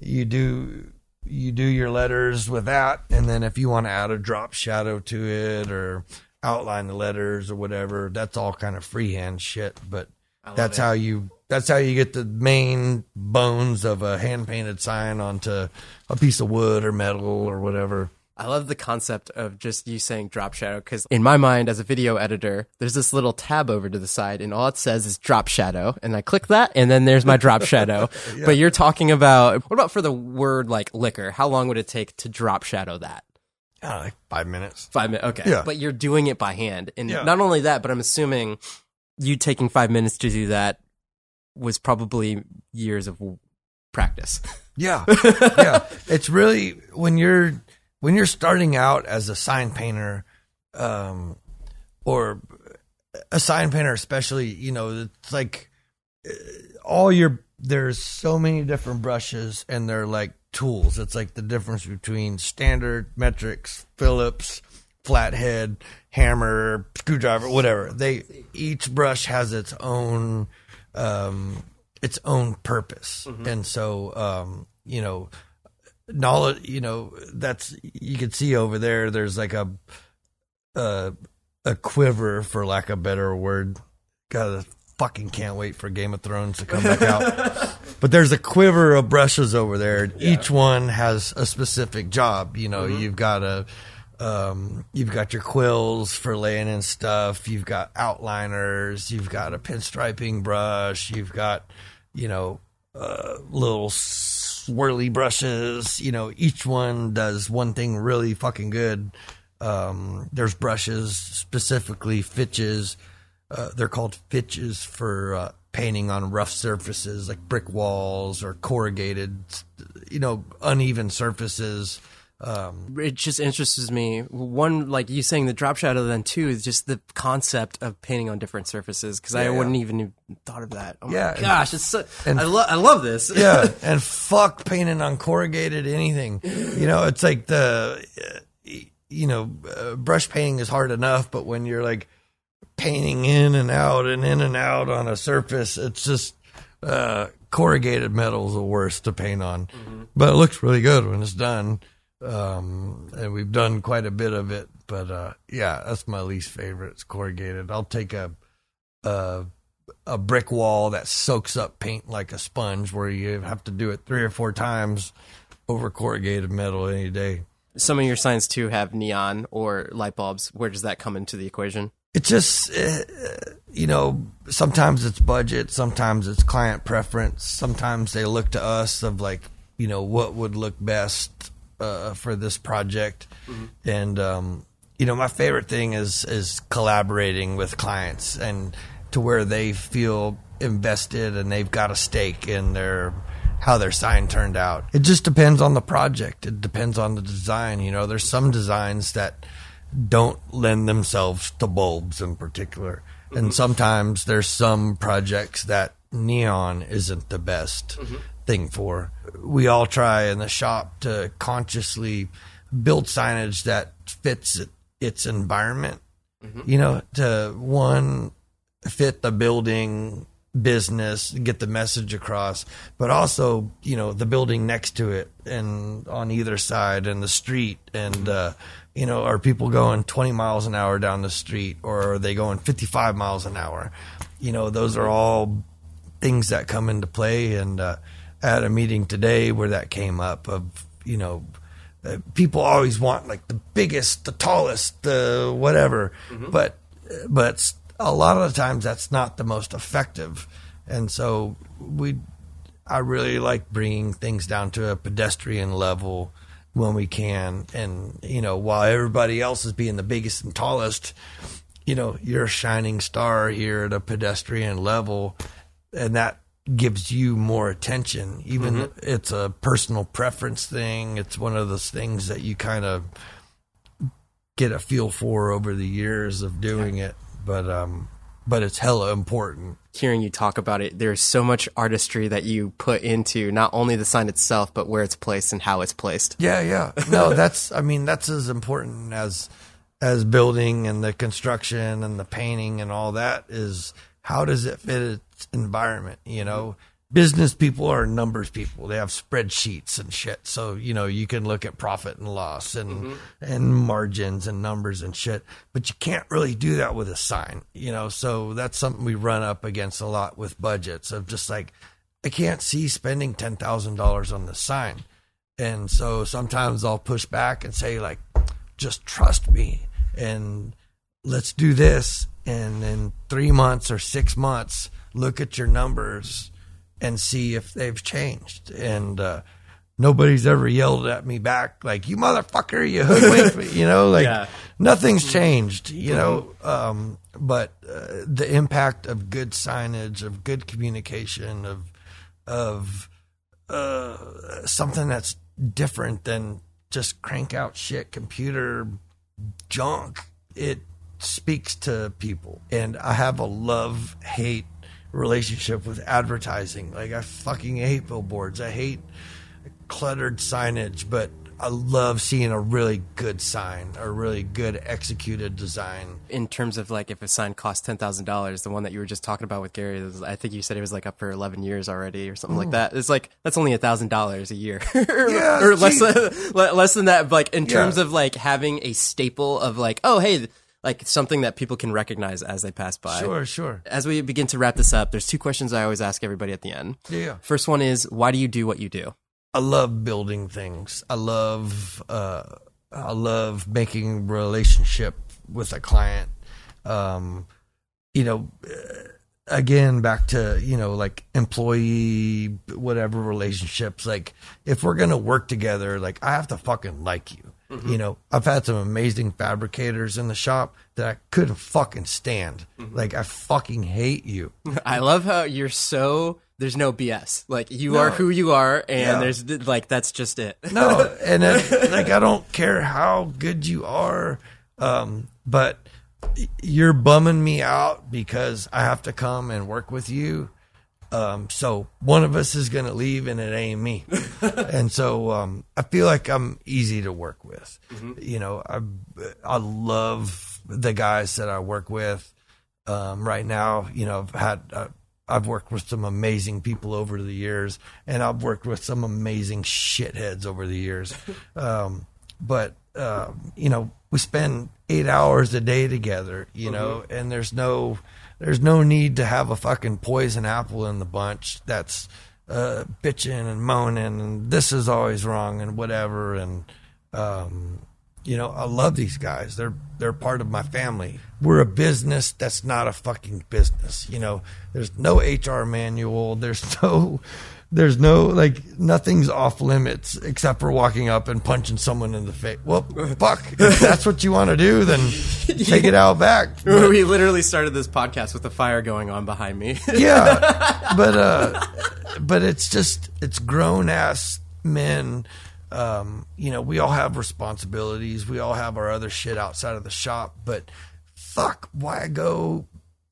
you do you do your letters with that, and then if you want to add a drop shadow to it or outline the letters or whatever, that's all kind of freehand shit. But that's it. how you that's how you get the main bones of a hand painted sign onto a piece of wood or metal or whatever. I love the concept of just you saying drop shadow because in my mind, as a video editor, there's this little tab over to the side, and all it says is drop shadow, and I click that, and then there's my drop shadow. (laughs) But you're talking about what about for the word like liquor? How long would it take to drop shadow that? Know, like five minutes. Five minutes. Okay. Yeah. But you're doing it by hand, and Yeah. not only that, but I'm assuming you taking five minutes to do that was probably years of practice. Yeah. (laughs) yeah. It's really when you're when you're starting out as a sign painter, um, or a sign painter, especially, you know, it's like uh, all your there's so many different brushes and they're like tools. It's like the difference between standard, metrics, Phillips, flathead, hammer, screwdriver, whatever. They each brush has its own um its own purpose. And so um, you know, knowledge you know that's you can see over there there's like a a, a quiver for lack of a better word. God I fucking can't wait for game of thrones to come back out. (laughs) But there's a quiver of brushes over there. Each one has a specific job you know you've got a um, you've got your quills for laying in stuff you've got outliners you've got a pinstriping brush you've got you know uh, little swirly brushes. You know, each one does one thing really fucking good. Um, there's brushes specifically Fitches. Uh, they're called Fitches for uh, painting on rough surfaces like brick walls or corrugated, you know, uneven surfaces. Um, it just interests me. One, like you saying the drop shadow, then two is just the concept of painting on different surfaces because I Yeah. wouldn't even have thought of that. Oh Yeah, my and- gosh, it's so, and- I, lo- I love this. yeah, (laughs) and fuck painting on corrugated anything. You know, it's like the, uh, you know, uh, brush painting is hard enough, but when you're like painting in and out and in and out on a surface, it's just uh, corrugated metal is the worst to paint on. But it looks really good when it's done. Um, and we've done quite a bit of it, but uh, yeah, that's my least favorite. It's corrugated. I'll take a, a a brick wall that soaks up paint like a sponge, where you have to do it three or four times over corrugated metal any day. Some of your signs too have neon or light bulbs. Where does that come into the equation? It just, uh, you know, sometimes it's budget, sometimes it's client preference, sometimes they look to us of like, you know, what would look best uh, for this project, and um, you know, my favorite thing is is collaborating with clients and to where they feel invested and they've got a stake in their how their sign turned out. It just depends on the project. It depends on the design. You know, there's some designs that don't lend themselves to bulbs in particular. And sometimes there's some projects that neon isn't the best thing for. We all try in the shop to consciously build signage that fits it, its environment. You know, to one fit the building business, get the message across, but also, you know, the building next to it and on either side and the street and uh, you know, are people going 20 miles an hour down the street or are they going 55 miles an hour? You know, those are all things that come into play and uh, Had a meeting today where that came up of, you know, uh, people always want like the biggest, the tallest, the whatever, but but a lot of the times that's not the most effective, and so we, I really like bringing things down to a pedestrian level when we can, and you know while everybody else is being the biggest and tallest, you know you're a shining star here at a pedestrian level, and that gives you more attention. Even it's a personal preference thing. It's one of those things that you kind of get a feel for over the years of doing it. But um, but it's hella important. Hearing you talk about it, there's so much artistry that you put into not only the sign itself, but where it's placed and how it's placed. Yeah, yeah. No, (laughs) that's I mean that's as important as as building and the construction and the painting and all that is how does it fit environment, you know? Business people are numbers people. They have spreadsheets and shit. So, you know, you can look at profit and loss and mm-hmm. and margins and numbers and shit, but you can't really do that with a sign, you know? So that's something we run up against a lot with budgets of just like I can't see spending $10,000 on the sign. And so sometimes I'll push back and say, like, just trust me and let's do this. And in three months or six months, look at your numbers and see if they've changed. And uh, nobody's ever yelled at me back, like, you motherfucker, you hoodwinked me, you know, like Yeah. nothing's changed, you know. Um, but uh, the impact of good signage, of good communication, of, of, uh, something that's different than just crank out shit computer junk. It speaks to people. And I have a love hate relationship with advertising. Like, I fucking hate billboards. I hate cluttered signage, but I love seeing a really good sign, a really good executed design. In terms of like if a sign costs ten thousand dollars, the one that you were just talking about with Gary, was, I think you said it was like up for eleven years already or something like hmm. that. It's like that's only a thousand dollars a year, (laughs) Yeah, or less (laughs) than, less than that. Like in terms Yeah. of like having a staple of like, oh hey, like something that people can recognize as they pass by. Sure, sure. As we begin to wrap this up, there's two questions I always ask everybody at the end. Yeah. First one is, why do you do what you do? I love building things. I love uh, I love making relationship with a client. Um, you know, uh, again back to you know like employee whatever relationships. Like if we're gonna work together, like I have to fucking like you. Mm-hmm. You know, I've had some amazing fabricators in the shop that I couldn't fucking stand. Mm-hmm. Like I fucking hate you. (laughs) I love how you're so there's no BS. Like you are who you are, and Yeah. there's like that's just it. No, (laughs) and it, like I don't care how good you are, um, but you're bumming me out because I have to come and work with you. Um, so one of us is gonna leave, and it ain't me. (laughs) and so um, I feel like I'm easy to work with. You know, I I love the guys that I work with. Um, right now, you know, I've had. Uh, I've worked with some amazing people over the years, and I've worked with some amazing shitheads over the years. (laughs) Um, but uh, you know, we spend eight hours a day together, you know, and there's no there's no need to have a fucking poison apple in the bunch that's uh, bitching and moaning and this is always wrong and whatever and um, you know, I love these guys. They're they're part of my family. We're a business that's not a fucking business. You know, there's no HR manual. There's (laughs) no there's no like nothing's off limits except for walking up and punching someone in the face. Well, fuck. If that's what you want to do, then (laughs) take it out back. (laughs) But- we literally started this podcast with a fire going on behind me. (laughs) yeah, but uh, but it's just it's grown ass men. Um, you know, we all have responsibilities. We all have our other shit outside of the shop. But fuck, why go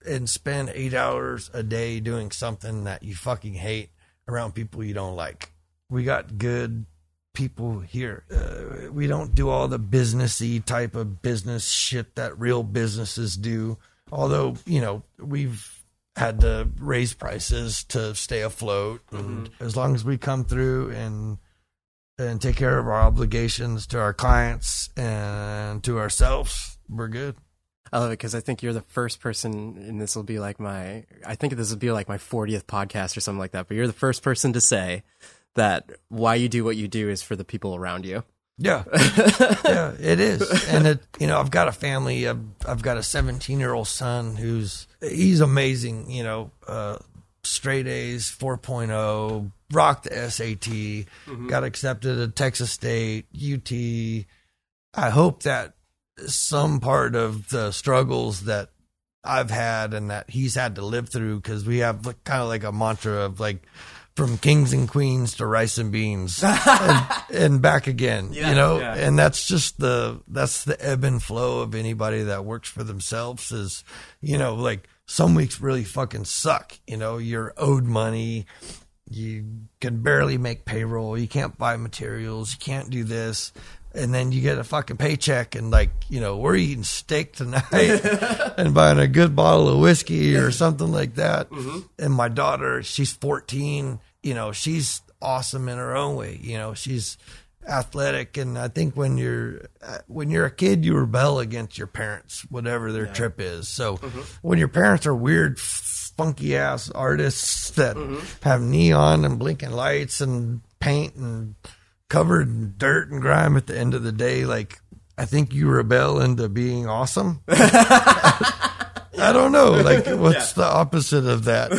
and spend eight hours a day doing something that you fucking hate around people you don't like? We got good people here. Uh, we don't do all the businessy type of business shit that real businesses do. Although, you know, we've had to raise prices to stay afloat. And as long as we come through and and take care of our obligations to our clients and to ourselves, we're good. I love it because I think you're the first person, and this will be like my, I think this will be like my 40th podcast or something like that. But you're the first person to say that why you do what you do is for the people around you. Yeah, (laughs) yeah, it is, and it. You know, I've got a family. I've, I've got a 17 year old son who's he's amazing. You know, uh, straight A's, 4.0, rocked the SAT, got accepted at Texas State, UT. I hope that some part of the struggles that I've had and that he's had to live through because we have like, kind of like a mantra of like from kings and queens to rice and beans (laughs) and, and back again, Yeah, you know, yeah. and that's just the that's the ebb and flow of anybody that works for themselves is, you know, like some weeks really fucking suck, you know, you're owed money, you can barely make payroll, you can't buy materials, you can't do this. And then you get a fucking paycheck, and like you know, we're eating steak tonight (laughs) and buying a good bottle of whiskey or something like that. Mm-hmm. And my daughter, she's 14. You know, she's awesome in her own way. You know, she's athletic, and I think when you're uh, when you're a kid, you rebel against your parents, whatever their trip is. So mm-hmm. when your parents are weird, funky ass artists that mm-hmm. have neon and blinking lights and paint and covered in dirt and grime at the end of the day, like I think you rebel into being awesome. (laughs) I don't know. Like, what's the opposite of that?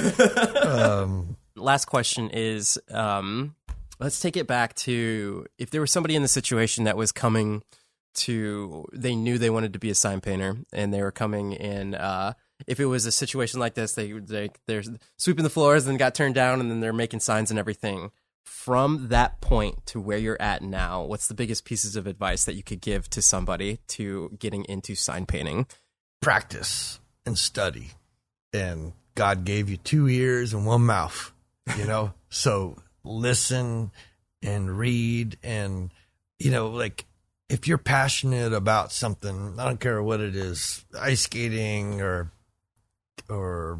Um, last question is um, let's take it back to if there was somebody in the situation that was coming to they knew they wanted to be a sign painter and they were coming in uh, if it was a situation like this they, they they're sweeping the floors and got turned down and then they're making signs and everything from that point to where you're at now what's the biggest pieces of advice that you could give to somebody to getting into sign painting practice and study. And God gave you two ears and one mouth, you know? (laughs) so listen and read and, you know, like if you're passionate about something, I don't care what it is, ice skating or, or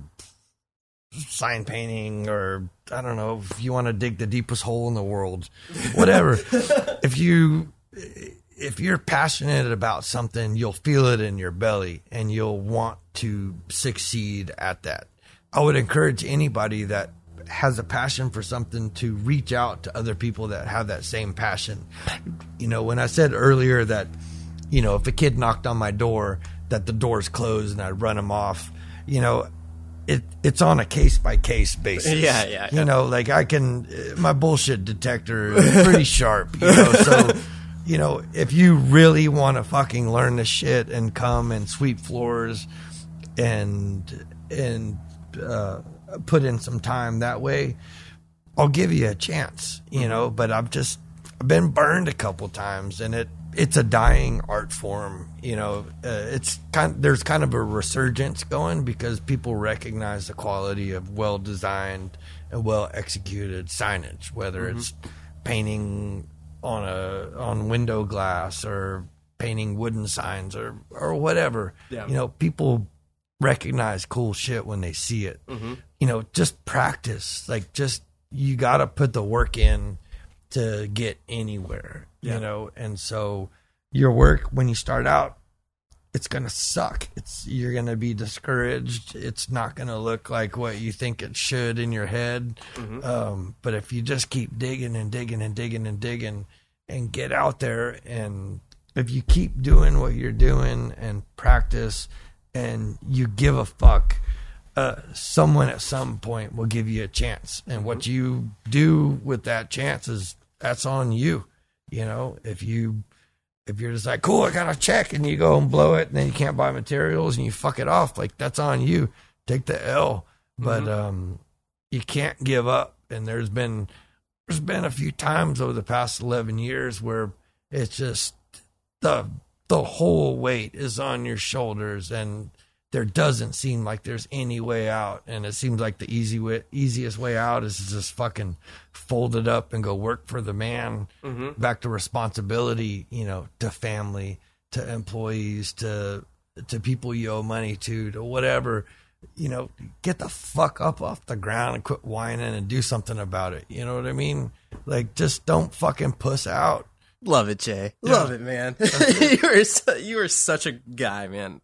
sign painting or I don't know if you want to dig the deepest hole in the world, whatever. (laughs) if you if you're passionate about something, you'll feel it in your belly and you'll want to succeed at that. I would encourage anybody that has a passion for something to reach out to other people that have that same passion. You know, when I said earlier that, you know, if a kid knocked on my door, that the door's closed and I'd run him off, you know, it it's on a case by case basis. (laughs) Yeah, yeah, You know, like I can, my bullshit detector is pretty (laughs) sharp. You know, so you know, if you really want to fucking learn the shit and come and sweep floors and and uh, put in some time that way, I'll give you a chance, you know. But I've just I've been burned a couple times, and it it's a dying art form. You know, uh, it's kind there's kind of a resurgence going because people recognize the quality of well designed and well executed signage, whether it's painting on a on window glass or painting wooden signs or or whatever. Yeah. You know, people recognize cool shit when they see it. You know, just practice. Like just you got to put the work in to get anywhere, Yeah. you know. And so your work when you start out it's going to suck. It's you're going to be discouraged. It's not going to look like what you think it should in your head. Um, but if you just keep digging and digging and digging and digging and get out there and if you keep doing what you're doing and practice and you give a fuck, uh, someone at some point will give you a chance. And what you do with that chance is that's on you. You know, if you if you're just like, cool, I got a check, and you go and blow it, and then you can't buy materials and you fuck it off, like that's on you. Take the L, but um, you can't give up. And there's been there's been a few times over the past eleven years where it's just the the whole weight is on your shoulders, and there doesn't seem like there's any way out. And it seems like the easy way, easiest way out is to just fucking fold it up and go work for the man. Mm-hmm. Back to responsibility, you know, to family, to employees, to to people you owe money to, to whatever. You know, get the fuck up off the ground and quit whining and do something about it. You know what I mean? Like, just don't fucking puss out. Love it, Jay. Love it, man. (laughs) you are su- you are such a guy, man.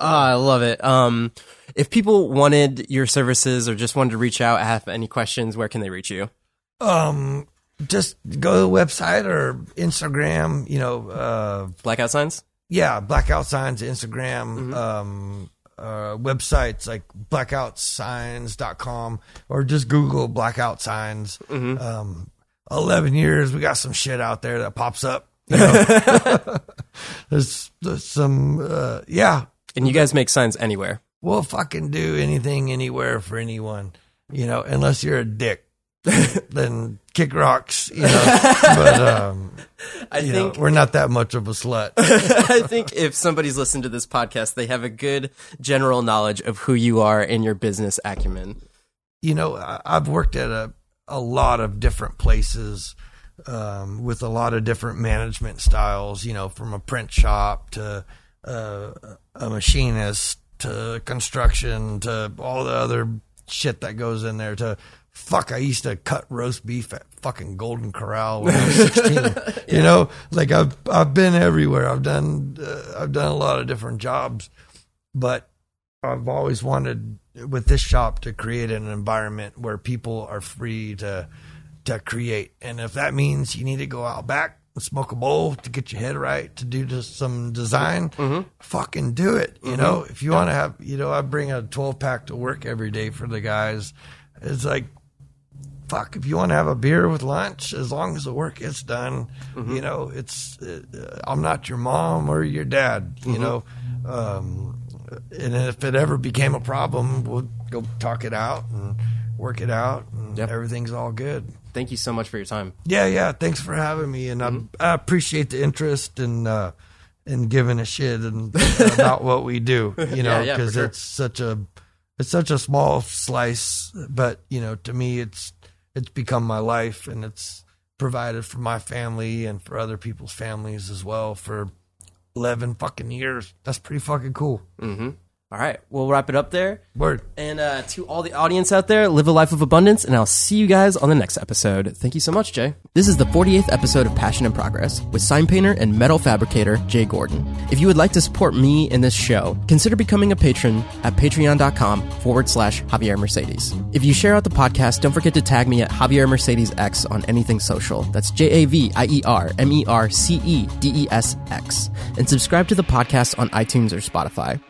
Ah, I love it. Um, if people wanted your services or just wanted to reach out, have any questions, where can they reach you? Um, just go to the website or Instagram. You know, uh, Blackout signs. yeah, blackout signs, Instagram, um, uh, websites like blackoutsigns.com or just Google blackout signs. Um, 11 years, we got some shit out there that pops up. You know? (laughs) (laughs) there's, there's some, uh, yeah, And you guys make signs anywhere. we'll fucking do anything anywhere for anyone, you know, unless you're a dick. (laughs) then kick rocks, you know. but um, I think know, we're not that much of a slut. I think if somebody's listened to this podcast, they have a good general knowledge of who you are and your business acumen. you know, I've worked at a, a lot of different places um, with a lot of different management styles, you know, from a print shop to uh, a machinist to construction to all the other shit that goes in there to fuck I used to cut roast beef at fucking Golden Corral when I was (laughs) 16 you know like I've I've been everywhere. I've done uh, I've done a lot of different jobs but I've always wanted with this shop to create an environment where people are free to to create, and if that means you need to go out back and smoke a bowl to get your head right to do just some design, fucking do it. You know, if you want to have, you know, I bring a twelve pack to work every day for the guys. It's like fuck if you want to have a beer with lunch as long as the work gets done you know it's uh, i'm not your mom or your dad you know? Um, and if it ever became a problem we'll go talk it out and work it out and Yep. everything's all good Thank you so much for your time. yeah yeah thanks for having me and I, I appreciate the interest and uh and giving a shit and about what we do (laughs) you know Yeah, yeah, because sure. it's such a it's such a small slice but you know to me it's it's become my life and it's provided for my family and for other people's families as well for 11 fucking years that's pretty fucking cool Mm-hmm. All right, we'll wrap it up there. word And uh, to all the audience out there, live a life of abundance, and I'll see you guys on the next episode. Thank you so much, Jay. This is the 48th episode of Passion and Progress with sign painter and metal fabricator Jay Gordon. If you would like to support me in this show, consider becoming a patron at patreon.com forward slash Javier Mercedes. If you share out the podcast, don't forget to tag me at Javier Mercedes X on anything social. That's J A V I E R M E R C E D E S X. And subscribe to the podcast on iTunes or Spotify.